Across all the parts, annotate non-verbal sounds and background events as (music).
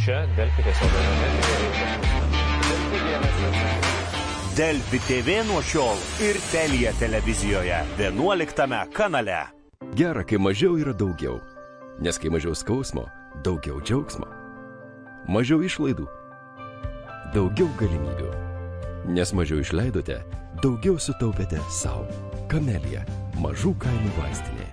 Čia Delfi tiesioginė Delfi TV nuo šiol ir Telija televizijoje 11 kanale. Gera, kai mažiau yra daugiau. Nes kai mažiau skausmo, daugiau džiaugsmo. Mažiau išlaidų, daugiau galimybių. Nes mažiau išleidote, daugiau sutaupėte savo. Kamelija - mažų kainų vaistinė.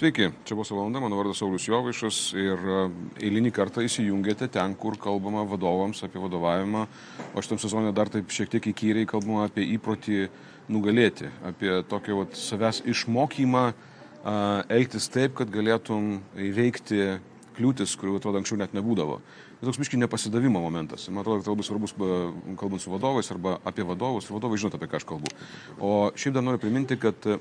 Sveiki, čia bus valanda, mano vardas Saulis Jovaišas ir e, eilinį kartą įsijungėte ten, kur kalbama vadovams apie vadovavimą, o šitam sezonė dar taip šiek tiek įkyriai kalbama apie įprotį nugalėti, apie tokį vat, savęs išmokymą a, elgtis taip, kad galėtum įveikti kliūtis, kurių atrodo anksčiau net nebūdavo. Tai toks miškiai nepasidavimo momentas. Man atrodo, kad tai labai svarbus, kalbant su vadovais arba apie vadovus, vadovai žinot, apie ką aš kalbu. O šiaip dar noriu priminti, kad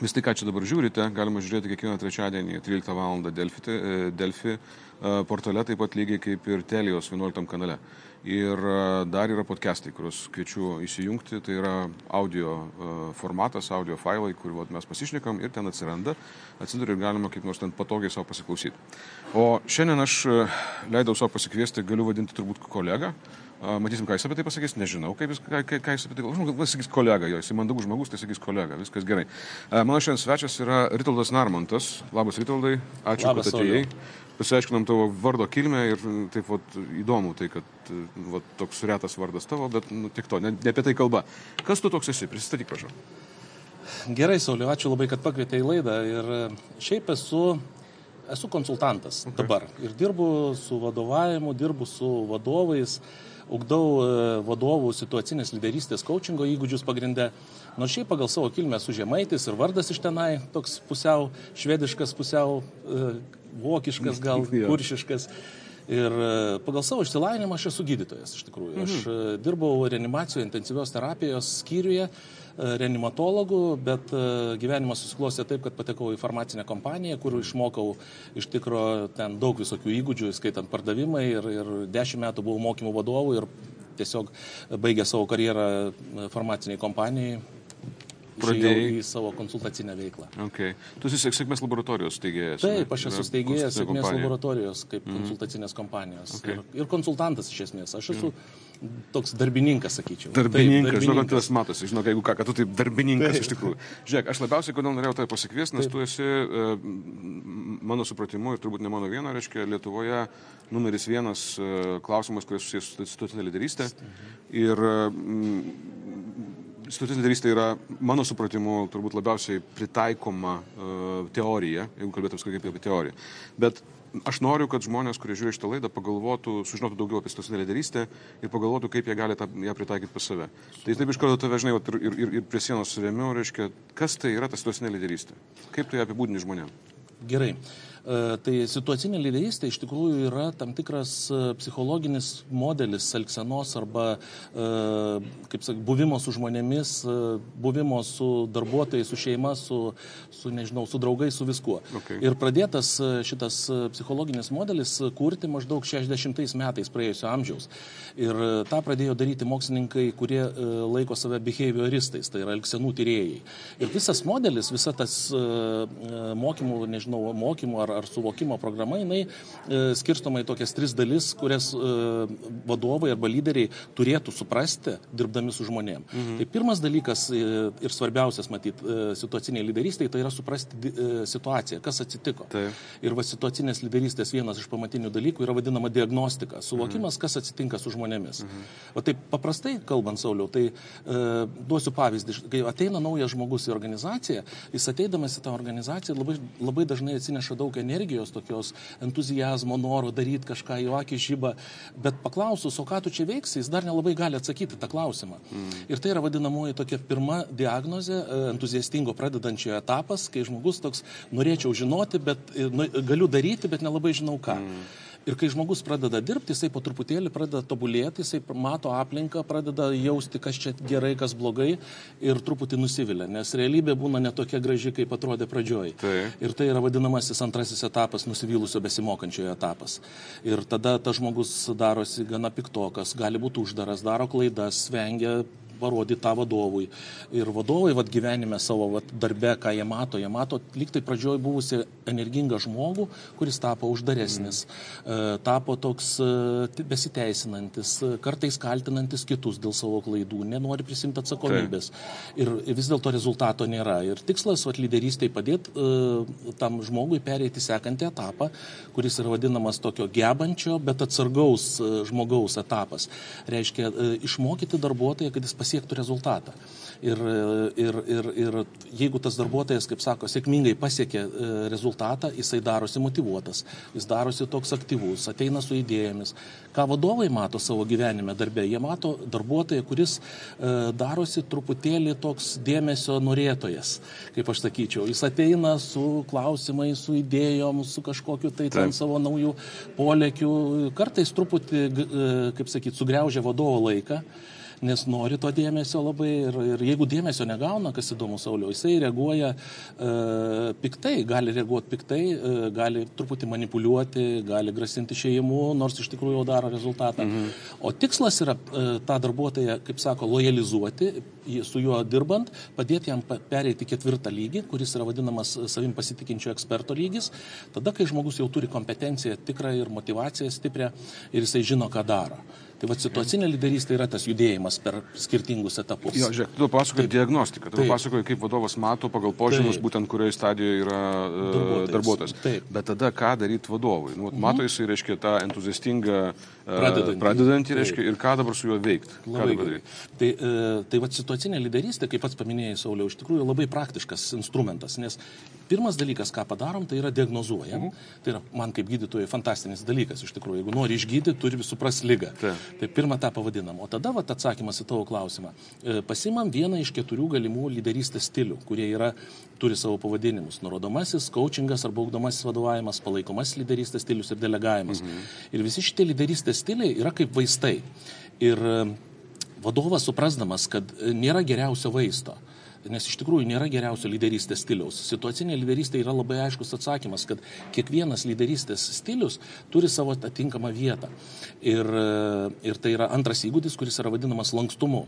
Vis tai, ką čia dabar žiūrite, galima žiūrėti kiekvieną trečiadienį 13 val. Delfi, Delfi portale, taip pat lygiai kaip ir Telijos 11 kanale. Ir dar yra podcastai, kuriuos kviečiu įsijungti. Tai yra audio formatas, audio failai, kur vat, mes pasišnekam ir ten atsiranda, atsiduria ir galima kaip nors ten patogiai savo pasiklausyti. O šiandien aš leidau savo pasikviesti, galiu vadinti turbūt kolegą. Matysim, ką jis apie tai pasakys, nežinau, kaip jis, ką, ką jis apie tai galvoja. Gal sakys kolega, jo, jis mandagus žmogus, tai sakys kolega, viskas gerai. Mano šiandien svečias yra Ritoldas Narmontas. Labas, Ritoldai, ačiū, Labas, kad atėjai. Pasiaiškinom tavo vardo kilmę ir taip vat, įdomu tai, kad vat, toks retas vardas tavo, bet nu, tik to, ne, ne apie tai kalba. Kas tu toks esi? Prisistatyk, prašau. Gerai, Sauliu, ačiū labai, kad pakvietei į laidą. Ir šiaip esu esu konsultantas okay. dabar ir dirbu su vadovavimu, dirbu su vadovais, ugdau vadovų situacinės lyderystės coachingo įgūdžius pagrindę. Nors šiaip pagal savo kilmę esu žemaitis ir vardas iš tenai toks pusiau švediškas, pusiau uh, vokiškas, gal kuršiškas. Ir pagal savo išsilavinimą aš esu gydytojas iš tikrųjų. Aš mhm. dirbau reanimacijoje intensyvios terapijos skyriuje reanimatologų, bet gyvenimas susiklostė taip, kad patekau į farmacinę kompaniją, kur išmokau iš tikro ten daug visokių įgūdžių, skaitant pardavimai ir, ir dešimt metų buvau mokymų vadovų ir tiesiog baigę savo karjerą farmaciniai kompanijai. Pradėjai į savo konsultacinę veiklą. Okay. Tu esi sėkmės laboratorijos steigėjas. Taip, aš esu steigėjas sėkmės laboratorijos kaip mm. konsultacinės kompanijos. Okay. Ir, ir konsultantas iš esmės. Aš esu mm. toks darbininkas, sakyčiau. Darbininkas, Taip, žinau, kad tas matosi, žinau, jeigu ką, kad tu taip darbininkas Taip. iš tikrųjų. Žiūrėk, aš labiausiai kodėl norėjau tai pasikviesti, nes Taip. tu esi, mano supratimu, ir turbūt ne mano viena, reiškia, Lietuvoje numeris vienas klausimas, kuris susijęs su situacinė lyderystė. Ir Situacinė lyderystė yra, mano supratimu, turbūt labiausiai pritaikoma uh, teorija, jeigu kalbėtum kaip apie teoriją. Bet aš noriu, kad žmonės, kurie žiūri šitą laidą, pagalvotų, sužinotų daugiau apie situacinę lyderystę ir pagalvotų, kaip jie gali tą, ją pritaikyti pas save. Tai taip iš karto tave, žinai, ir, ir, ir prie sienos remiu, reiškia, kas tai yra ta situacinė lyderystė? Kaip tai apibūdini žmonėms? Gerai. Tai situacinė lyderystė iš tikrųjų yra tam tikras psichologinis modelis elgsenos arba, kaip sakai, buvimo su žmonėmis, buvimo su darbuotojais, su šeima, su, su nežinau, su draugais, su viskuo. Okay. Ir pradėtas šitas psichologinis modelis kurti maždaug 60 metais praėjusio amžiaus. Ir tą pradėjo daryti mokslininkai, kurie laiko save behavioristais, tai yra elgsenų tyrėjai. Ir visas modelis, visa tas mokymų, nežinau, mokymų ar ar, ar suvokimo programa, jinai e, skirstoma į tokias tris dalis, kurias e, vadovai arba lyderiai turėtų suprasti, dirbdami su žmonėm. Mhm. Tai pirmas dalykas e, ir svarbiausias, matyt, e, situaciniai lyderistiai, tai yra suprasti e, situaciją, kas atsitiko. Taip. Ir va situacinės lyderystės vienas iš pamatinių dalykų yra vadinama diagnostika, suvokimas, mhm. kas atsitinka su žmonėmis. Mhm. O taip paprastai kalbant, Sauliau, tai e, duosiu pavyzdį, kai ateina naujas žmogus į organizaciją, jis ateidamas į tą organizaciją labai, labai dažnai atsineša daug energijos, tokios entuzijazmo, noro daryti kažką, jo akis žyba, bet paklausus, o ką tu čia veiksi, jis dar nelabai gali atsakyti tą klausimą. Mm. Ir tai yra vadinamoji tokia pirma diagnozė, e, entuziastingo pradedančiojo etapas, kai žmogus toks norėčiau žinoti, bet nu, galiu daryti, bet nelabai žinau ką. Mm. Ir kai žmogus pradeda dirbti, jisai po truputėlį pradeda tobulėti, jisai mato aplinką, pradeda jausti, kas čia gerai, kas blogai ir truputį nusivilia, nes realybė būna netokia graži, kaip atrodė pradžioj. Tai. Ir tai yra vadinamasis antrasis etapas, nusivylusio besimokančiojo etapas. Ir tada tas žmogus darosi gana piktokas, gali būti uždaras, daro klaidas, vengia parodyti tą vadovui. Ir vadovai vat, gyvenime savo vat, darbe, ką jie mato, jie mato liktai pradžioj buvusi energingą žmogų, kuris tapo uždaresnis, mm. tapo toks e, besiteisinantis, e, kartais kaltinantis kitus dėl savo klaidų, nenori prisimti atsakomybės. Tai. Ir vis dėlto rezultato nėra. Ir tikslas vat, lyderystėje padėti tam žmogui perėti sekantį etapą, kuris yra vadinamas tokio gebančio, bet atsargaus žmogaus etapas. Reiškia, išmokyti darbuotoją, kad jis pasiektų pasiektų rezultatą. Ir, ir, ir, ir jeigu tas darbuotojas, kaip sako, sėkmingai pasiekė e, rezultatą, jisai darosi motivuotas, jis darosi toks aktyvus, ateina su idėjomis. Ką vadovai mato savo gyvenime darbė? Jie mato darbuotoją, kuris e, darosi truputėlį toks dėmesio norėtojas, kaip aš sakyčiau. Jis ateina su klausimais, su idėjom, su kažkokiu tai ten savo naujų polėkių, kartais truputį, e, kaip sakyti, sugriaužia vadovo laiką nes nori to dėmesio labai ir, ir jeigu dėmesio negauna, kas įdomu Saulio, jisai reaguoja e, piktai, gali reaguoti piktai, e, gali truputį manipuliuoti, gali grasinti šeimu, nors iš tikrųjų jau daro rezultatą. Mhm. O tikslas yra e, tą darbuotoją, kaip sako, lojalizuoti, su juo dirbant, padėti jam pereiti ketvirtą lygį, kuris yra vadinamas savim pasitikinčio eksperto lygis, tada, kai žmogus jau turi kompetenciją tikrą ir motivaciją stiprią ir jisai žino, ką daro. Tai va situacinė lyderystė yra tas judėjimas per skirtingus etapus. Jo, žiūrėk, tu pasakoji diagnostiką, tu pasakoji, kaip vadovas mato pagal požymius, Taip. būtent kurioje stadijoje yra uh, darbuotojas. darbuotojas. Taip. Bet tada ką daryti vadovui? Nu, mhm. Mato jisai, reiškia, tą entuziastingą pradedantį, pradedantį reiškia, ir ką dabar su juo veikti? Tai, tai va situacinė lyderystė, kaip pats paminėjai, Sauliau, iš tikrųjų labai praktiškas instrumentas, nes pirmas dalykas, ką padarom, tai yra diagnozuojam. Mhm. Tai yra man kaip gydytojai fantastinis dalykas, iš tikrųjų, jeigu nori išgydyti, turi suprasti lygą. Taip. Tai pirmą tą pavadinam. O tada vat, atsakymas į tavo klausimą. Pasimam vieną iš keturių galimų lyderystės stilių, kurie yra, turi savo pavadinimus. Nurodomasis, coachingas arba augdomasis vadovavimas, palaikomasis lyderystės stilius ir delegavimas. Mhm. Ir visi šitie lyderystės stiliai yra kaip vaistai. Ir e, vadovas suprasdamas, kad e, nėra geriausio vaisto, nes iš tikrųjų nėra geriausio lyderystės stiliaus. Situacinė lyderystė yra labai aiškus atsakymas, kad kiekvienas lyderystės stilius turi savo atitinkamą vietą. Ir, ir tai yra antras įgūdis, kuris yra vadinamas lankstumu.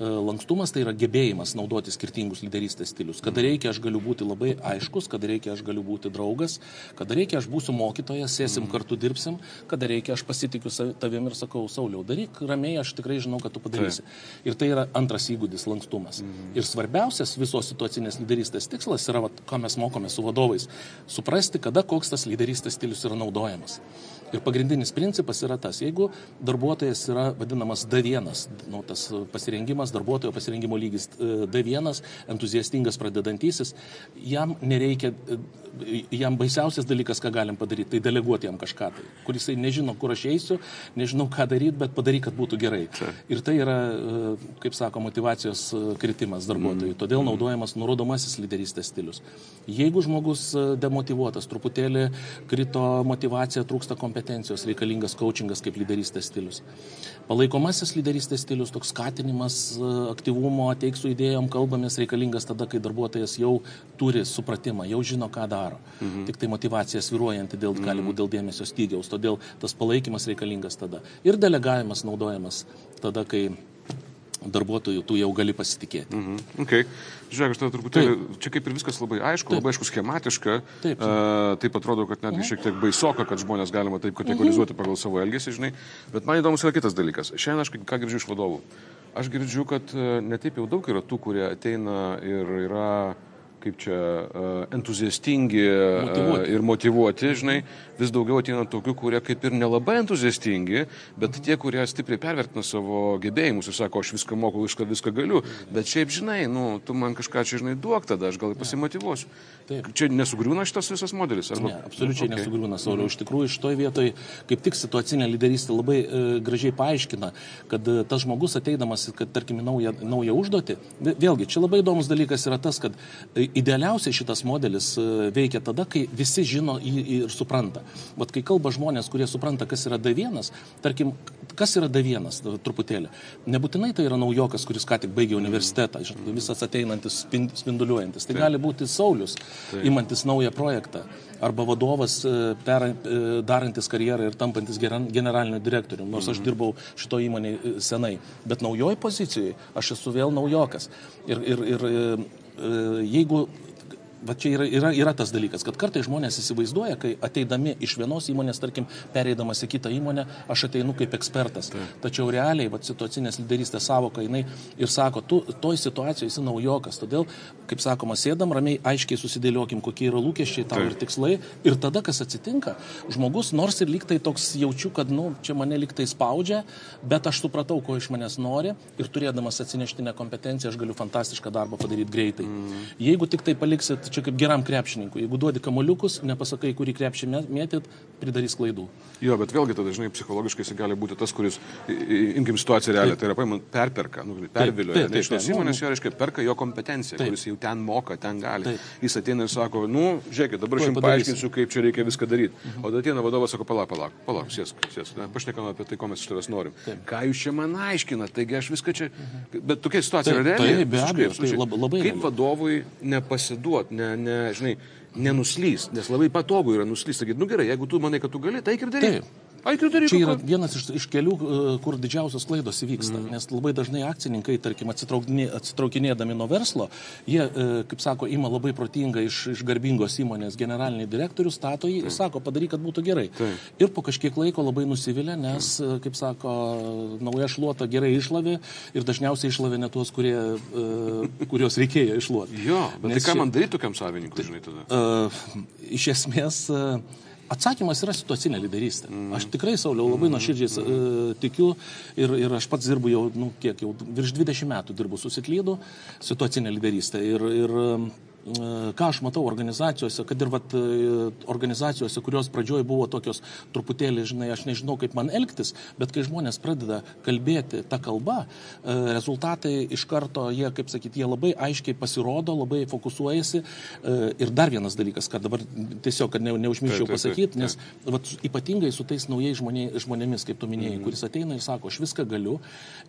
E, lankstumas tai yra gebėjimas naudoti skirtingus lyderystės stilius. Kada reikia, aš galiu būti labai aiškus, kada reikia, aš galiu būti draugas, kada reikia, aš būsiu mokytojas, sėsim mhm. kartu dirbsim, kada reikia, aš pasitikiu tavim ir sakau, Sauliau, daryk ramiai, aš tikrai žinau, kad tu padarysi. Tai. Ir tai yra antras įgūdis - lankstumas. Mhm. Ir svarbiausias visos situacinės lyderystės tikslas yra, vat, ką mes mokome su vadovais - suprasti, kada koks tas lyderystės stilius yra naudojamas. Ir pagrindinis principas yra tas, jeigu darbuotojas yra vadinamas D1, nu, tas pasirengimas, darbuotojo pasirengimo lygis e, D1, entuziastingas pradedantysis, jam nereikia, e, jam baisiausias dalykas, ką galim padaryti, tai deleguoti jam kažką, tai, kur jisai nežino, kur aš eisiu, nežinau, ką daryti, bet padaryk, kad būtų gerai. Ir tai yra, e, kaip sako, motivacijos kritimas darbuotojui. Mm. Todėl naudojamas nurodomasis lyderystės stilius. Jeigu žmogus demotivuotas, truputėlį krito motivacija, trūksta kompetencijos, kompetencijos, reikalingas coachingas kaip lyderystės stilius. Palaikomasis lyderystės stilius, toks skatinimas aktyvumo, ateik su idėjom, kalbamės reikalingas tada, kai darbuotojas jau turi supratimą, jau žino, ką daro. Mhm. Tik tai motivacija sviruojanti dėl, mhm. gali būti dėl dėmesio stygiaus, todėl tas palaikymas reikalingas tada. Ir delegavimas naudojamas tada, kai darbuotojų tu jau gali pasitikėti. Mhm. Okay. Žiūrėk, aš tada truputėlį, taip. čia kaip ir viskas labai aišku, taip. labai aišku schematiška. Taip. Uh, taip atrodo, kad netgi mhm. šiek tiek baisoka, kad žmonės galima taip kategorizuoti mhm. pagal savo elgesį, žinai. Bet man įdomus yra kitas dalykas. Šiandien aš ką girdžiu iš vadovų. Aš girdžiu, kad netaip jau daug yra tų, kurie ateina ir yra kaip čia entuziastingi motivuoti. ir motivuoti, žinai, vis daugiau ateina tokių, kurie kaip ir nelabai entuziastingi, bet tie, kurie stipriai pervertina savo gebėjimus ir sako, aš viską moku, viską, viską galiu, bet šiaip, žinai, nu, tu man kažką čia, žinai, duok tada, aš gal pasimotivuosiu. Taip. Čia nesugriūna šitas visas modelis? Arba... Ne, absoliučiai okay. nesugriūna, Sauliau. Iš tikrųjų, šitoje vietoje kaip tik situacinė lyderystė labai e, gražiai paaiškina, kad e, tas žmogus ateidamas, kad tarkim, naują, naują užduotį, vėlgi, čia labai įdomus dalykas yra tas, kad e, idealiausiai šitas modelis e, veikia tada, kai visi žino ir supranta. Vat kai kalba žmonės, kurie supranta, kas yra D1, tarkim, kas yra D1, truputėlį. Nebūtinai tai yra naujokas, kuris ką tik baigė universitetą, žinot, visas ateinantis, spin- spinduliuojantis. Tai gali būti Saulis, imantis naują projektą. Arba vadovas, e, per, e, darantis karjerą ir tampantis generaliniu direktoriumi, nors aš dirbau šito įmonėje senai. Bet naujoj pozicijoje aš esu vėl naujokas. Ir, ir, ir e, e, jeigu Va čia yra, yra, yra tas dalykas, kad kartai žmonės įsivaizduoja, kai ateidami iš vienos įmonės, tarkim, pereidamas į kitą įmonę, aš ateinu kaip ekspertas. Tai. Tačiau realiai, va, situacinės lyderystės savoka, jinai ir sako, tu toj situacijoje esi naujokas. Todėl, kaip sakoma, sėdam ramiai, aiškiai susidėliokim, kokie yra lūkesčiai tau ir tikslai. Ir tada, kas atsitinka, žmogus nors ir liktai toks jaučiu, kad, nu, čia mane liktai spaudžia, bet aš supratau, ko iš manęs nori ir turėdamas atsineštinę kompetenciją, aš galiu fantastišką darbą padaryti greitai. Mm. Jeigu tik tai paliksit, čia kaip geram krepšininkui, jeigu duodi kamoliukus, nepasakai, kurį krepšį mė- mėtyt, pridarys klaidų. Jo, bet vėlgi tada, žinai, psichologiškai jis gali būti tas, kuris, imkim situaciją realią, tai yra paimant, perperka, nu, pervilioja. taip, Ne, iš tos taip, įmonės jo, reiškia, perka jo kompetenciją, Taip. kuris jau ten moka, ten gali. Taip. Jis ateina ir sako, nu, žiūrėkit, dabar aš jums paaiškinsiu, kaip čia reikia viską daryti. O tada ateina vadovas, sako, palauk, palauk, palauk, sėsk, sėsk. Na, Pašnekame apie tai, ko mes iš tavęs norim. Ką jūs čia man aiškinat, taigi aš viską čia. Bet tokia situacija Taip, yra reali. taip, be abejo, tai absoliučiai. lab- labai Kaip vadovui nepasiduot, ne, ne, žinai, nenuslys, nes labai patogu yra nuslys. Sakyti, nu gerai, jeigu tu manai, kad tu gali, tai ir daryk. Taip. Eik ir daryk. Čia yra vienas iš, iš kelių, e, kur didžiausios klaidos įvyksta, mm. nes labai dažnai akcininkai, tarkim, atsitraukinė- atsitraukinėdami nuo verslo, jie, e, kaip sako, ima labai protingą iš, iš garbingos įmonės generalinį direktorių, stato jį ir sako, padaryk, kad būtų gerai. Taip. Ir po kažkiek laiko labai nusivilia, nes, e, kaip sako, nauja šluota gerai išlavė ir dažniausiai išlavė ne tuos, kurie, kuriuos reikėjo išluoti. Jo, bet Nes tai ką man daryti tokiam savininkui, žinai, tada? Uh, iš esmės, uh, atsakymas yra situacinė lyderystė. Aš tikrai, Sauliau, labai nuoširdžiai uh, tikiu ir, ir aš pats dirbu jau, nu, kiek jau, virš 20 metų dirbu susiklydu situacinė lyderystė. Ir, ir ką aš matau organizacijose, kad ir vat, uh, organizacijose, kurios pradžioj buvo tokios truputėlį, žinai, aš nežinau, kaip man elgtis, bet kai žmonės pradeda kalbėti tą kalbą, uh, rezultatai iš karto, jie, kaip sakyti, jie labai aiškiai pasirodo, labai fokusuojasi. Uh, Ir dar vienas dalykas, kad dabar tiesiog, kad ne, neužmirščiau pasakyti, nes vat, ypatingai su tais naujais žmonė, žmonėmis, kaip tu minėjai, mm. kuris ateina ir sako, aš viską galiu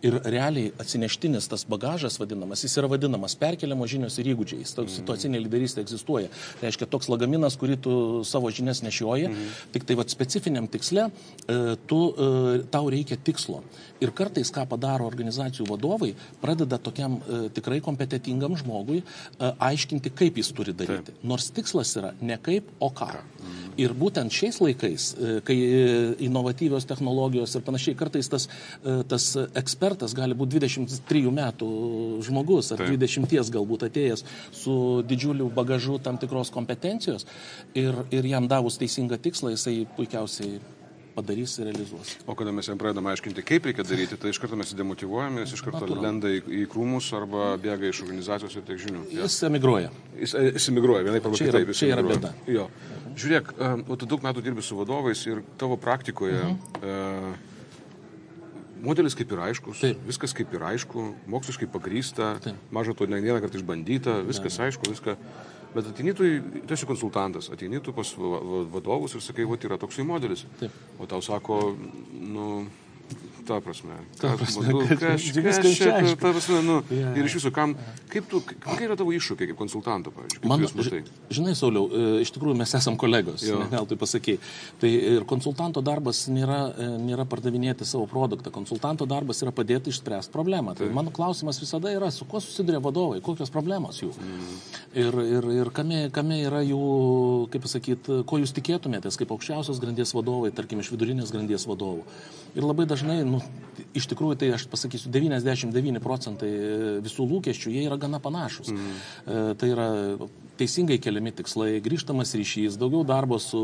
ir realiai atsineštinis tas bagažas vadinamas, jis yra vadinamas perkeliamo žinios ir įgūdžiai. Mhm. Toks situacinė lyderystė egzistuoja. Tai reiškia toks lagaminas, kurį tu savo žinias nešioji, Mhm. tik tai vat, specifiniam tiksle e, tu, e, tau reikia tikslo. Ir kartais, ką padaro organizacijų vadovai, pradeda tokiam e, tikrai kompetitingam žmogui aiškinti, kaip jis turi daryti. Nors tikslas yra ne kaip, o ką. Ir būtent šiais laikais, kai inovatyvios technologijos ir panašiai, kartais tas, tas ekspertas gali būti 23 metų žmogus ar Taip. 20 galbūt atėjęs su didžiuliu bagažu tam tikros kompetencijos ir, ir jam davus teisingą tikslą, jisai puikiausiai padarys ir realizuos. O kada mes jam pradedame aiškinti, kaip reikia daryti, tai iš karto mes demotivuojame, jis iš karto Natūralu. lenda į, į krūmus arba bėga iš organizacijos ir tiek žinių. Jo. Jis emigruoja. Jis, e, jis emigruoja, vienaip arba Čia yra- jis čia yra bėda. Jo. Žiūrėk, um, o tu daug metų dirbi su vadovais ir tavo praktikoje Mhm. uh, modelis kaip ir aiškus, Taip. viskas kaip ir aišku, moksliškai pagrysta, Taip. maža to ne vieną kartą išbandyta, viskas aišku, viską. Bet ateini tu, esi konsultantas, ateini tu pas va- va- vadovus ir sakai, va, yra toksai modelis. Taip. O tau sako, nu, ta prasme. Ta prasme, nu, kad- kaž- viskas kas čia ta prasme, nu, Jo, ir iš viso, kam, kaip tu, kokie yra tavo iššūkiai kaip konsultanto, pavyzdžiui, kaip Man, matai? žinai, Sauliau, e, iš tikrųjų mes esam kolegos, Jo. gal tai. Tai ir konsultanto darbas nėra, e, nėra pardavinėti savo produktą. Konsultanto darbas yra padėti išspręsti problemą. Tai mano klausimas visada yra, su kuo susiduria vadovai, kokios problemos jų. Mm. Ir, ir, ir kame, kame yra jų, kaip pasakyti, ko jūs tikėtumėtės kaip aukščiausios grandies vadovai, tarkim, iš vidurinės grandies vadovų. Ir labai dažnai, nu, iš tikrųjų, tai aš pasakysiu, 99 procentai visų lūkesčių, jie yra gana panašus. Mm. Tai yra teisingai keliami tikslai, grįžtamas ryšys, daugiau darbo su,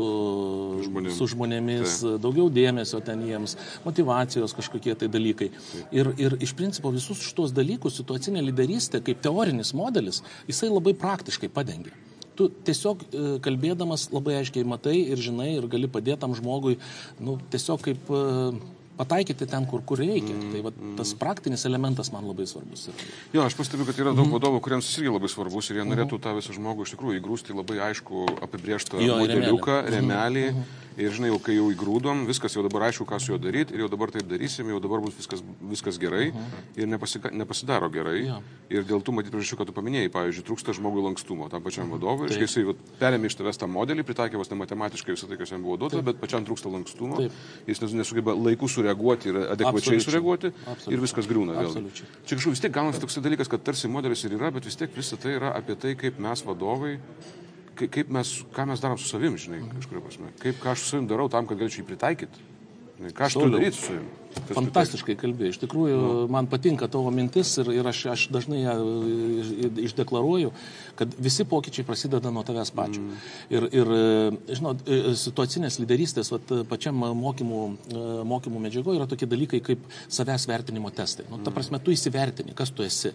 Žmonėm. su žmonėmis, daugiau dėmesio ten jiems, motivacijos kažkokie tai dalykai. Ir, ir iš principo visus šitos dalykus situacinė lyderystė kaip teorinis modelis, jisai labai praktiškai padengia. Tu tiesiog e, kalbėdamas labai aiškiai matai ir žinai ir gali padėti tam žmogui, nu, tiesiog kaip, e, pataikyti ten, kur, kur reikia. Mm, tai va, tas praktinis elementas man labai svarbus. Yra. Jo, aš pastebiu, kad yra daug mm. vadovų, kuriems jis irgi labai svarbus ir jie norėtų mm. tą visą žmogų iš tikrųjų įgrūsti labai aišku apibriežtą modeliuką, remelį. Mm -hmm. Ir žinai, jau kai jau įgrūdom, viskas jau dabar aišku, ką su juo daryti, ir jau dabar taip darysim, jau dabar bus viskas, viskas gerai, -huh. ir nepasika, nepasidaro gerai. Ja. Ir dėl tų matyti priežasčių, kad tu paminėjai, pavyzdžiui, trūksta žmogui lankstumo tam pačiam vadovui. Ir jisai perėmė iš tavęs tą modelį, pritaikė vos ne matematiškai visą tai, kas jam buvo duota, taip. bet pačiam trūksta lankstumo. Taip. Jis nesugeba laiku sureaguoti ir adekvačiai Absoliučiai. sureaguoti. Absoliučiai. Ir viskas griūna vėl. Čia kažkaip vis tiek gaunasi toks dalykas, kad tarsi modelis ir yra, bet vis tiek visa tai yra apie tai, kaip mes vadovai kaip mes, ką mes darom su savim, žinai, kažkuria prasme. Kaip ką aš su savim darau tam, kad galėčiau jį pritaikyti. Ką aš turiu daryti su savim. Fantastiškai kalbėjai. Iš tikrųjų, nu. man patinka tavo mintis ir, ir aš, aš dažnai ją išdeklaruoju, kad visi pokyčiai prasideda nuo tavęs pačio. Mm. Ir, ir žinot, situacinės lyderystės, vat, pačiam mokymų, mokymų medžiagoje yra tokie dalykai kaip savęs vertinimo testai. Nu, ta mm. prasme, tu įsivertini, kas tu esi.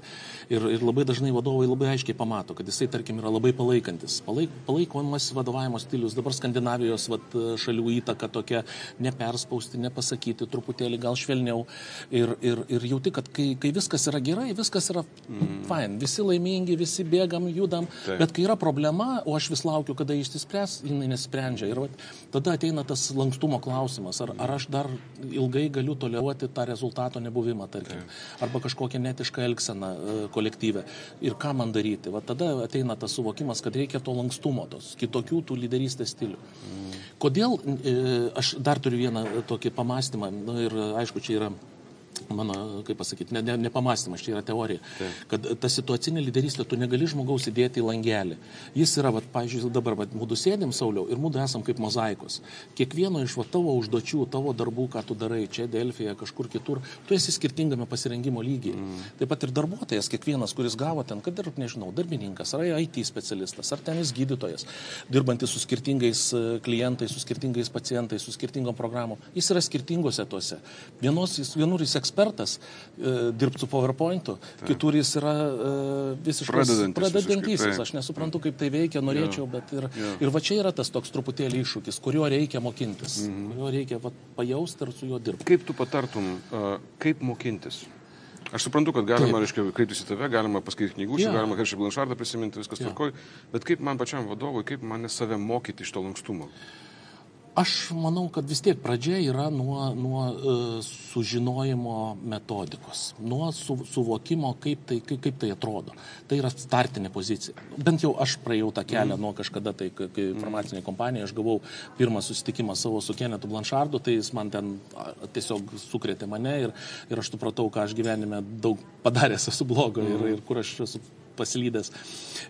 Ir, ir labai dažnai vadovai labai aiškiai pamato, kad jisai, tarkim, yra labai palaikantis. Palaik, palaikomas vadovavimo stilius, dabar Skandinavijos vat, šalių įtaka tokia, neperspausti, nepasakyti, truputėlį gal švelniau. Ir, ir, ir jauti, kad kai, kai viskas yra gerai, viskas yra mm. fine, visi laimingi, visi bėgam, judam. Taip. Bet kai yra problema, o aš vis laukiu, kada išsispręs, jinai nesprendžia. Ir vat, tada ateina tas lankstumo klausimas, ar, ar aš dar ilgai galiu toleruoti tą rezultato nebuvimą, tarkim. Taip. Arba kažkokią netišką elgseną e, kolektyvę. Ir ką man daryti. Vat tada ateina tas suvokimas, kad reikia to lankstumo, tos kitokių tų lyderystės stilių. Mm. Kodėl, e, aš dar turiu vieną tokį pamastymą, nu, ir aišku, čia yra mano, kaip pasakyti, ne, ne, ne pamastymas, čia yra teorija, Taip. kad ta situacinė lyderystė, tu negali žmogaus įdėti į langelį. Jis yra, vat, pavyzdžiui, dabar, vat, mūdu sėdim sauliau ir mūdu esam kaip mozaikos. Kiekvieno iš va, tavo užduočių, tavo darbų, ką tu darai, čia Delfija, kažkur kitur, tu esi skirtingame pasirengimo lygyje. Mm. Taip pat ir darbuotojas, kiekvienas, kuris gavo ten, kad ir, nežinau, darbininkas, ar IT specialistas, ar ten jis gydytojas, dirbantis su skirtingais e, klientais, su skirtingais pacientais, su skirtingom programom, jis yra skirtingose tuose. Vienos, jis, vienur jis ekspertas e, dirbti su PowerPoint'u, tai. kitur jis yra e, visiškai pradedantis. pradedantysis. Aš nesuprantu, kaip tai veikia, norėčiau, ja. bet ir, ja. ir va čia yra tas toks truputėlį iššūkis, kurio reikia mokintis, mhm. kurio reikia va, pajausti ir su juo dirbti. Kaip tu patartum, uh, kaip mokintis? Aš suprantu, kad galima, Taip. reiškia, kreiptis į tave, galima paskaityti knygų, ja. galima Heršį Blanšardą prisiminti, viskas ja. tvarkoj, bet kaip man pačiam vadovui, kaip mane save mokyti iš to lankstumo? Aš manau, kad vis tiek pradžia yra nuo, nuo uh, sužinojimo metodikos, nuo su, suvokimo, kaip tai, kaip, kaip tai atrodo. Tai yra startinė pozicija. Bent jau aš praėjau tą kelią mm. nuo kažkada, tai kai informacinė mm. kompanija, aš gavau pirmą susitikimą savo su Kenetu Blanšardu, tai jis man ten tiesiog sukrėtė mane ir, ir aš supratau, ką aš gyvenime daug padaręs esu blogo mm. ir, ir kur aš esu paslydęs.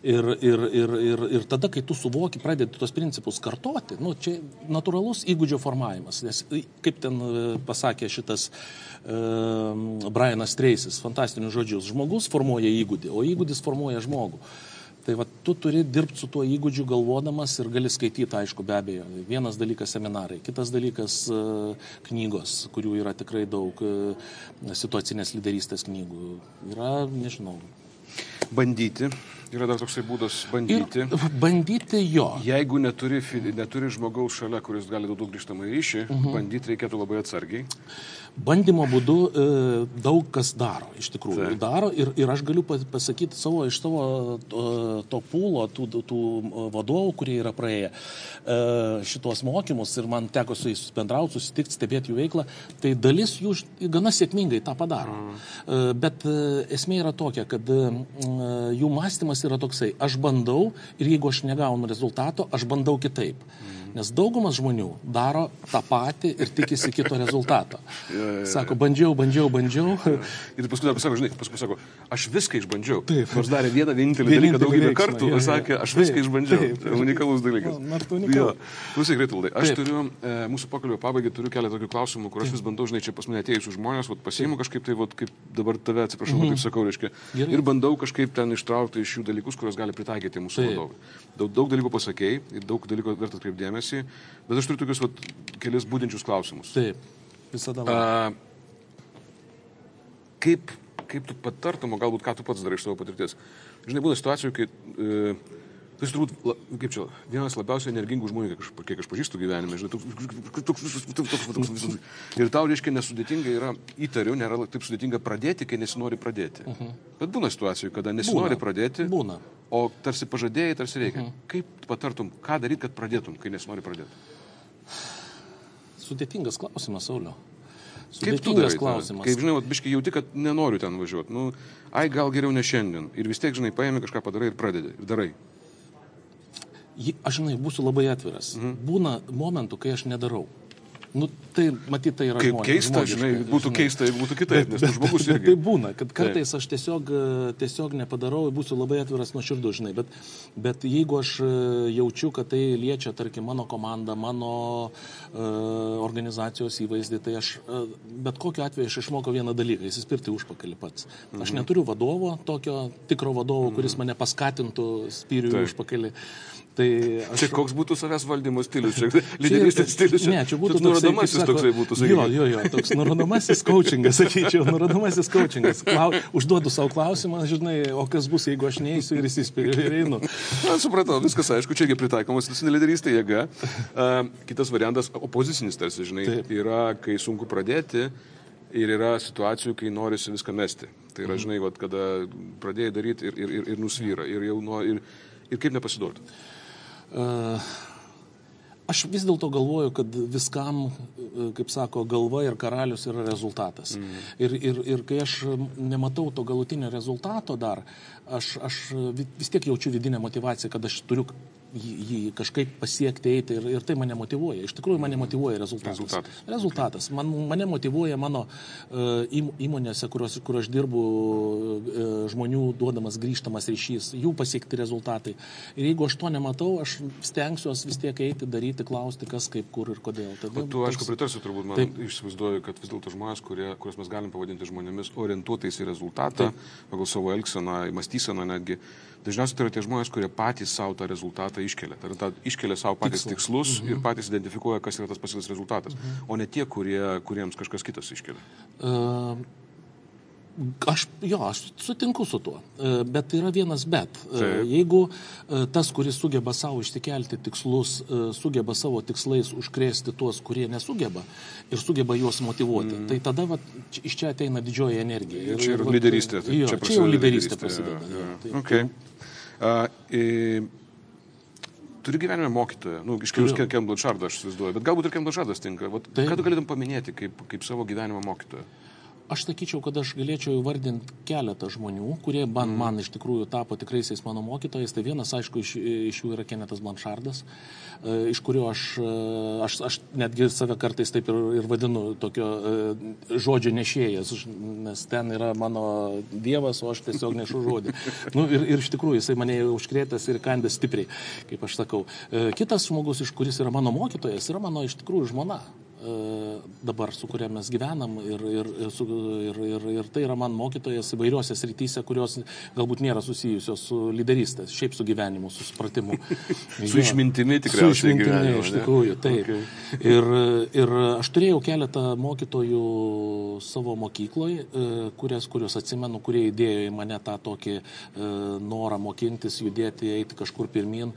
Ir, ir, ir, ir, ir tada, kai tu suvoki, pradedi tuos principus kartoti, nu, čia natūralus įgūdžio formavimas. Nes, kaip ten e, pasakė šitas uh, Brianas Treisis, fantastinius žodžius, žmogus formuoja įgūdį, o įgūdis formuoja žmogų. Tai va, tu turi dirbti su tuo įgūdžiu galvodamas ir gali skaityti, aišku, be abejo. Vienas dalykas seminarai, kitas dalykas uh, knygos, kurių yra tikrai daug, situacinės lyderystės knygų. Yra, nežinau, Bandyti. Yra dar toksai būdas bandyti. Ir bandyti jo. Jeigu neturi, neturi žmogaus šalia, kuris gali duoti grįžtamą ryšį, mhm. bandyti reikėtų labai atsargiai bandymo būdu e, daug kas daro, iš tikrųjų. Tai. Daro ir, ir aš galiu pasakyti savo, iš savo to, to pūlo, tų, tų vadovų, kurie yra praėję e, šitos mokymus ir man teko su jais bendrauti, susitikti, stebėti jų veiklą, tai dalis jų gana sėkmingai tą padaro. Mm. E, bet e, esmė yra tokia, kad e, jų mąstymas yra toksai, aš bandau ir jeigu aš negaunu rezultato, aš bandau kitaip. Mm. Nes daugumas žmonių daro tą patį ir tikisi kito rezultato. (laughs) Sako, bandžiau, bandžiau, bandžiau. (laughs) ir paskui dar pasako, žinai, paskui sako, aš viską išbandžiau. Taip. Nors darė vieną vienintelį dalyką daugybę veiksmą, kartų ir sakė, aš viską taip, išbandžiau. Taip, taip, unikalus dalykas. Unikalus. Klausyk, Greitaldai, aš taip. turiu, e, mūsų pokalbio pabaigai turiu keletą tokių klausimų, kur aš vis bandau, žinai, čia pas mane atėjusius žmonės, vat, pasiimu kažkaip tai, vat, kaip dabar tave, atsiprašau, mm -hmm. taip sakau, reiškia, Gerai. ir bandau kažkaip ten ištraukti iš jų dalykus, kuriuos gali pritaikyti mūsų vadovai. Daug, daug dalykų pasakėjai, daug dalykų verta atkreipdėmėsi, bet aš turiu tokius vat, kelis būdinčius klausimus. Taip, visada. A, kaip, kaip tu patartum, o galbūt ką tu pats darai iš savo patirties? Žinai, būna situacijų, kai e, Tai jis turbūt, kaip čia, vienas labiausiai energingų žmonių, kiek aš, kiek aš pažįstu gyvenime, žinai, toks, toks, toks, ir tau, reiškia, nesudėtinga yra, įtariu, nėra taip sudėtinga pradėti, kai nesinori pradėti. Bet būna situacijų, kada nesinori Būna. pradėti, Būna. O tarsi pažadėjai, tarsi reikia. Kaip patartum, ką daryti, kad pradėtum, kai nesinori pradėti? Sudėtingas klausimas, Saulio. Kaip tu darai? klausimas. Kaip žinai, biškai jauti, kad nenoriu ten važiuoti. Nu, ai, gal geriau ne šiandien. Ir vis tiek, žinai, paėmė kažką padarai ir pradedi. Ir darai. Aš žinai, būsiu labai atviras. Mhm. Būna momentų, kai aš nedarau. Nu, tai matyt, tai yra Kaip žmoniš- keista, žmogiška, žinai, būtų keista, jeigu būtų kitaip, nes tu žmogus bet irgi. tai būna, kad kartais aš tiesiog, e, tiesiog nepadarau, būsiu labai atviras nuo širdų, žinai, bet, bet jeigu aš e, jaučiu, kad tai liečia, tarkim, mano komandą, mano uh, organizacijos įvaizdį, tai aš uh, bet kokiu atveju aš išmokau vieną dalyką - įsispirti užpakalį pats. Aš Mhm. neturiu vadovo, tokio tikro vadovo, kuris mane paskatintų spyrių į Taip. užpakalį. Tai aš... Čia koks būtų savęs valdymo stilius, (laughs) lyderystės stilius. Ne, čia būtų toks nurodomasis sako, toksai būtų, Jo, sakykime. jo, jo, toks nurodomasis coachingas, sakyčiau, nurodomasis coachingas. Klau, užduodu savo klausimą, žinai, o kas bus, jeigu aš neįsiu ir įsispiriu ir einu. Na, supratau, viskas aišku, čia irgi pritaikoma institucinė lyderystė jėga. Uh, kitas variantas - opozicinis tarsi, žinai, Taip. yra, kai sunku pradėti ir yra situacijų, kai norisi viską mesti. Tai Mhm. yra, žinai, vat, kada pradėjai daryti ir, ir, ir, ir nusvyra. Ir, jau nuo, ir, ir kaip nepasiduoti. Uh, Aš vis dėlto galvoju, kad viskam, e, kaip sako, galva ir karalius yra rezultatas. Mm. Ir, ir, ir kai aš nematau to galutinio rezultato dar, aš, aš vi- vis tiek jaučiu vidinę motivaciją, kad aš turiu jį, jį kažkaip pasiekti, eiti ir, ir tai mane motivuoja. Iš tikrųjų mane motivuoja rezultatas. Rezultatas. Rezultatas. Man, mane motivuoja mano uh, įmonėse, kurios, kur aš dirbu, uh, žmonių duodamas grįžtamas ryšys, jų pasiekti rezultatai. Ir jeigu aš to nematau, aš stengsiuosi vis tiek eiti, daryti, klausti, kas, kaip, kur ir kodėl. O tu, aišku, toks- pritarsi turbūt, man Taip. išsivaizduoju, kad vis dėlto žmonės, kurie, kuriuos mes galim pavadinti žmonėmis orientuotais į rezultatą, pagal savo elgseną, mąstyseną netgi, dažniausiai tai yra tie žmonės, kurie patys savo tą rezultatą iškelia. Tai yra tą iškelia savo patys Tikslą. tikslus ir patys identifikuoja, kas yra tas pasiektas rezultatas, o ne tie, kurie, kuriems kažkas kitas iškelia. Uh, Aš, jo, aš sutinku su tuo, E, bet yra vienas bet. E, Taip. Jeigu e, tas, kuris sugeba savo išsikelti tikslus, sugeba savo tikslais užkrėsti tuos, kurie nesugeba ir sugeba juos motivuoti, mm. tai tada vat, č- iš čia ateina didžioji energija. Čia yra vat, lyderystė. tai Jo, čia čia jau lyderystė prasideda. jo, jo. taip. Okay. Uh, e, turi gyvenime mokytoją, nu, iškelius Turiu. Kem Blanšardą aš įsivaizduoju, bet galbūt ir Kem Blanšardas tinka. Vat, ką tu galėtum paminėti kaip, kaip savo gyvenimo mokytoją? Aš sakyčiau, kad aš galėčiau įvardinti keletą žmonių, kurie man, mm. man iš tikrųjų tapo tikraisiais mano mokytojais. Tai vienas, aišku, iš, iš jų yra Kenetas Blanšardas, e, iš kurio aš, e, aš, aš netgi save kartais taip ir, ir vadinu tokio e, žodžio nešėjas, nes ten yra mano dievas, o aš tiesiog nešu žodį. Nu, ir, ir iš tikrųjų jisai mane užkrėtęs ir kandęs stipriai, kaip aš sakau. Kitas žmogus, iš kuris yra mano mokytojas, yra mano iš tikrųjų žmona dabar, su kuria mes gyvenam ir, ir, ir, ir, ir, tai yra man mokytojas įvairiuose srityse, kurios galbūt nėra susijusios su lyderystė, šiaip su gyvenimu, su supratimu. (laughs) Su išmintimi tikriausiai Su išmintimi, iš tikrųjų, taip. Okay. Ir, ir aš turėjau keletą mokytojų savo mokykloje, kurias, kuriuos atsimenu, kurie įdėjo į mane tą tokį e, norą mokintis, judėti, eiti kažkur pirmin.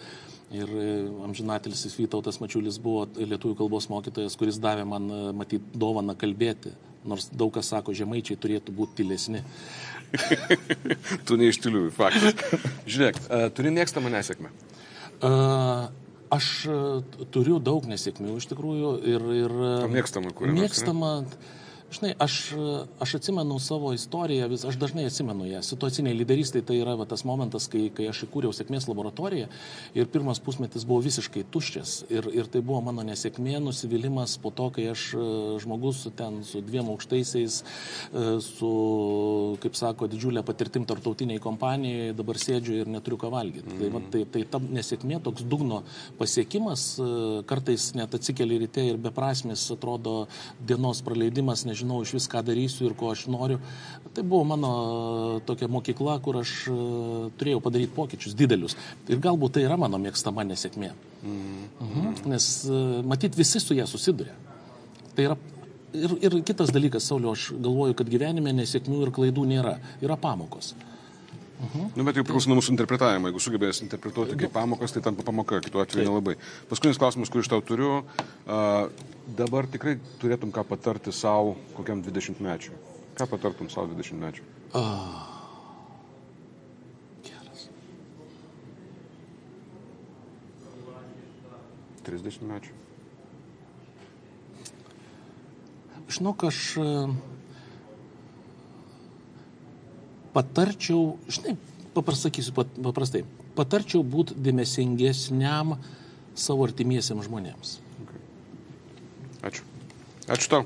Ir e, amžinatelis Vytautas Mačiulis buvo lietuvių kalbos mokytojas, kuris davė man, e, matyt, dovaną kalbėti. Nors daug kas sako, žemaičiai turėtų būti tylesni. (laughs) tu neištiliuoji, faktas. Žiūrėk, uh, turi mėgstamą nesėkmę. Uh, aš e, turiu daug nesėkmių iš tikrųjų ir... ir mėgstamą kurią nors, ne? Žinai, aš, aš atsimenu savo istoriją, vis, aš dažnai atsimenu ją. Situaciniai lyderystai tai yra va, tas momentas, kai, kai aš įkūriau sėkmės laboratoriją ir pirmas pusmetis buvo visiškai tuščias. Ir, ir tai buvo mano nesėkmė, nusivylimas po to, kai aš e, žmogus ten su dviem aukštaisiais, e, su, kaip sako, didžiulė patirtim tarptautiniai kompanijoje, dabar sėdžiu ir neturiu ką valgyti. Mm. Tai, va, tai, tai ta nesėkmė, toks dugno pasiekimas, e, kartais net atsikeli ryte ir beprasmis atrodo dienos praleidimas, nežinau iš vis ką darysiu ir ko aš noriu. Tai buvo mano tokia mokykla, kur aš e, turėjau padaryti pokyčius didelius. Ir galbūt tai yra mano mėgstama nesėkmė. Mhm. Nes e, matyt visi su ją susiduria. Tai yra ir, ir kitas dalykas, Saulio, aš galvoju, kad gyvenime nesėkmių ir klaidų nėra. Yra pamokos. Nu, bet jau priklauso nuo mūsų interpretavimo. Jeigu sugebės interpretuoti kaip pamokas, tai tampa pamoka, kitu atveju nelabai. Paskutinis klausimas, kurį iš tau turiu. A, dabar tikrai turėtum ką patarti savo kokiam 20 mečiui. Ką patartum savo 20 mečiui? Geras. 30 mečių. Žinok, aš e, patarčiau, žinai, paprasakysiu pat, paprastai, patarčiau būti dėmesingesniam savo artimiesiam žmonėms. Ačiū. Ačiū tau.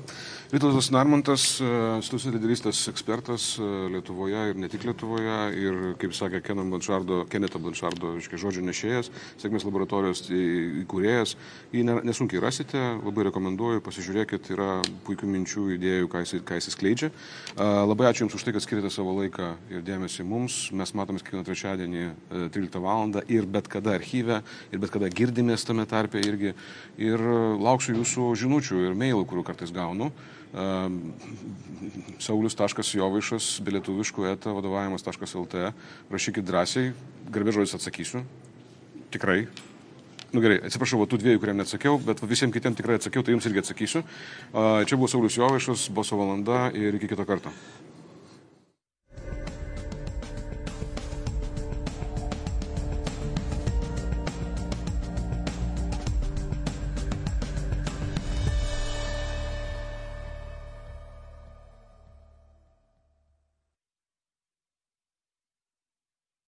Vytautas Narmontas, institucijų lyderystės ekspertas e, Lietuvoje ir ne tik Lietuvoje. Ir, kaip sakė Kenan Blanšardo, Keneto Blanšardo, reiškia, žodžio nešėjas, sėkmės laboratorijos įkūrėjas. Jį ne- nesunkiai rasite, labai rekomenduoju, pasižiūrėkit, yra puikių minčių, idėjų, ką jis, ką jis skleidžia. A, Labai ačiū Jums už tai, kad skirite savo laiką ir dėmesį mums. Mes matomės kiekvieną trečiadienį e, 13 val. ir bet kada archyve, ir bet kada girdimės tame tarpe irgi. Ir e, lauksiu Jūsų žinučių ir mailų, kurių kartais gaunu. Um, Saulis.jovaišas, bilietuviškų eta, vadovavimas.lt. Rašykit drąsiai, garbė žodis atsakysiu. Tikrai. Nu gerai, atsiprašau, va, tų dviejų, kuriam neatsakiau, bet visiems kitiems tikrai atsakiau, tai jums irgi atsakysiu. A, Čia buvo Saulis Jovaišas, Boso valanda ir iki kito karto.